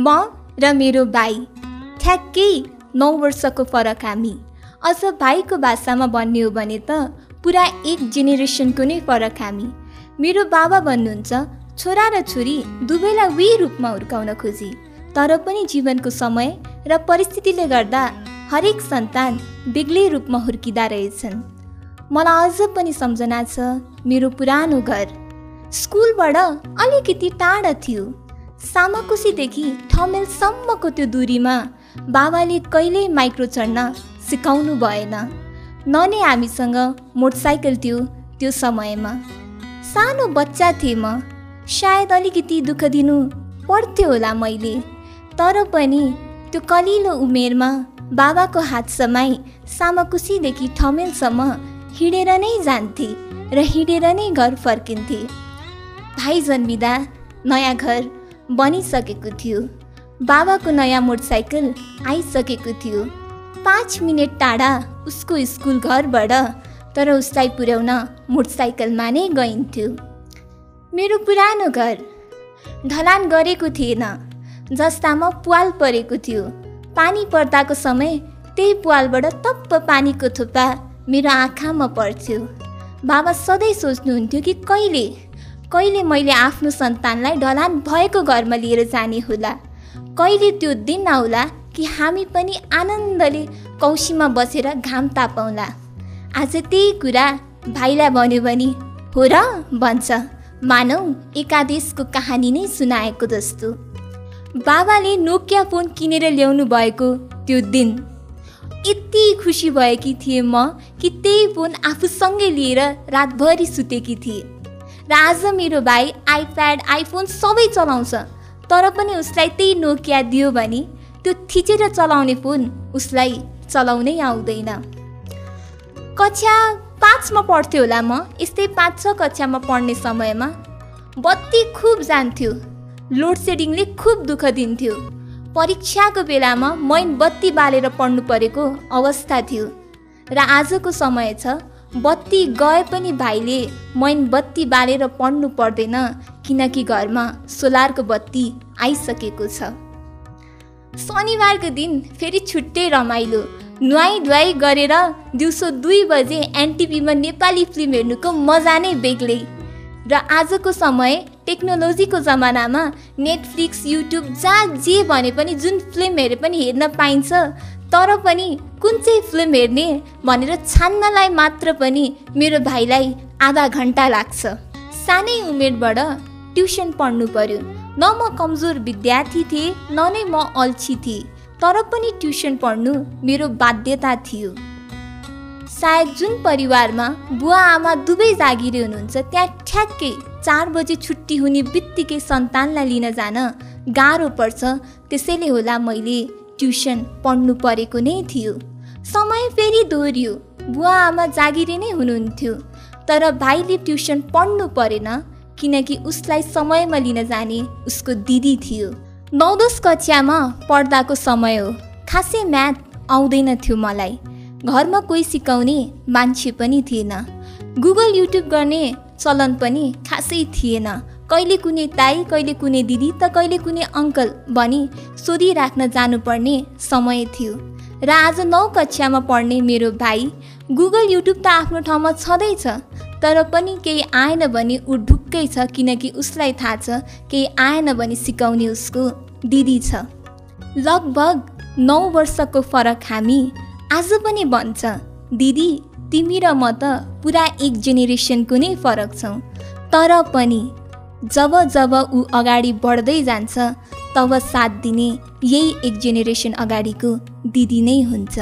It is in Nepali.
म र मेरो भाइ ठ्याक्कै नौ वर्षको फरक हामी। अझ भाइको भाषामा भन्ने हो भने त पुरा एक जेनेरेसनको नै फरक हामी। मेरो बाबा भन्नुहुन्छ छोरा र छोरी दुवैलाई उही रूपमा हुर्काउन खोजी। तर पनि जीवनको समय र परिस्थितिले गर्दा हरेक सन्तान बेग्लै रूपमा हुर्किँदा रहेछन्। मलाई अझ पनि सम्झना छ मेरो पुरानो घर। स्कुलबाट अलिकति टाढा थियो। सामाकुसीदेखि ठमेलसम्मको त्यो दूरीमा बाबाले कहिल्यै माइक्रो चढ्न सिकाउनु भएन। न नै हामीसँग मोटरसाइकल थियो त्यो समयमा। सानो बच्चा थिएँ म। सायद अलिकति दुःख दिनु पर्थ्यो होला मैले। तर पनि त्यो कलिलो उमेरमा बाबाको हात समाई सामाकुसीदेखि ठमेलसम्म हिँडेर नै जान्थे र हिँडेर नै घर फर्किन्थे। भाइ जन्मिँदा नयाँ घर बनिसकेको थियो। बाबाको नयाँ मोटरसाइकल आइसकेको थियो। पाँच मिनट टाढा उसको स्कुल घरबाट तर उसलाई पुर्याउन मोटरसाइकलमा नै गइन्थ्यो। मेरो पुरानो घर। ढलान गरेको थिएन जस्तामा पुवाल परेको थियो। पानी पर्दाको समय त्यही पुवालबाट तप्प पानीको थुप्पा मेरो आँखामा पर्थ्यो। बाबा सधैँ सोच्नुहुन्थ्यो कि कहिले कहिले मैले आफ्नो सन्तानलाई ढलान भएको घरमा लिएर जाने होला? कहिले त्यो दिन आउला कि हामी पनि आनन्दले कौशीमा बसेर घाम तापाउँला? आज त्यही कुरा भाइलाई भन्यो भने हो र भन्छ। मानौ एकादेशको कहानी नै सुनाएको जस्तो। बाबाले नोकिया फोन किनेर ल्याउनु भएको त्यो दिन। यति खुसी भएकी थिएँ म कि त्यही फोन आफूसँगै लिएर रातभरि सुतेकी थिएँ। र आज मेरो भाइ आइप्याड आइफोन सबै चलाउँछ। तर पनि उसलाई त्यही नोकिया दियो भने त्यो थिचेर चलाउने फोन उसलाई चलाउनै आउँदैन। कक्षा पाँचमा पढ्थ्यो होला म। यस्तै पाँच छ कक्षामा पढ्ने समयमा बत्ती खुब जान्थ्यो। लोड सेडिङले खुब दुःख दिन्थ्यो। परीक्षाको बेलामा मैन बत्ती बालेर पढ्नु परेको अवस्था थियो। र आजको समय छ। बत्ती गए पनि भाइले मैन बत्ती बालेर पढ्नु पर्दैन किनकि घरमा सोलरको बत्ती आइसकेको छ। शनिबारको दिन फेरि छुट्टै रमाइलो। नुहाई धुवाई गरेर दिउँसो दुई बजे एनटिभीमा नेपाली फिल्म हेर्नुको मजा नै बेग्लै। र आजको समय टेक्नोलोजीको जमानामा नेटफ्लिक्स युट्युब जहाँ जे भने पनि जुन फिल्म हेरे पनि हेर्न पाइन्छ तर पनि कुन चाहिँ फिल्म हेर्ने भनेर छान्नलाई मात्र पनि मेरो भाइलाई आधा घन्टा लाग्छ। सानै उमेरबाट ट्युसन पढ्नु पर्यो। न म कमजोर विद्यार्थी थिएँ न नै म अल्छी थिएँ तर पनि ट्युसन पढ्नु मेरो बाध्यता थियो। सायद जुन परिवारमा बुवा आमा दुवै जागिरे हुनुहुन्छ त्यहाँ ठ्याक्कै चार बजे छुट्टी हुने बित्तिकै सन्तानलाई लिन जान गाह्रो पर्छ त्यसैले होला मैले ट्युसन पढ्नु परेको नै थियो। समय फेरि दोहोरियो बुवा आमा जागिरे नै हुनुहुन्थ्यो। तर भाइले ट्युसन पढ्नु परेन किनकि उसलाई समयमा लिन जाने उसको दिदी थियो। नौ दस कक्षामा पढ्दाको समय हो। खासै म्याथ आउँदैन थियो मलाई। घरमा कोही सिकाउने मान्छे पनि थिएन। गुगल युट्युब गर्ने चलन पनि खासै थिएन। कहिले कुनै ताई कहिले कुनै दिदी त कहिले कुनै अङ्कल भनी सोधिराख्न जानुपर्ने समय थियो। र आज नौ कक्षामा पढ्ने मेरो भाइ गुगल युट्युब त आफ्नो ठाउँमा छँदैछ तर पनि केही आएन भने ऊ ढुक्कै छ किनकि उसलाई थाहा छ केही आएन भने सिकाउने उसको दिदी छ। लगभग नौ वर्षको फरक हामी आज पनि भन्छ दिदी तिमी र म त पुरा एक जेनेरेसनको नै फरक छौँ। तर पनि जब जब ऊ अगाडि बढ्दै जान्छ तब साथ दिने यही एक जेनेरेसन अगाडिको दिदी नै हुन्छ।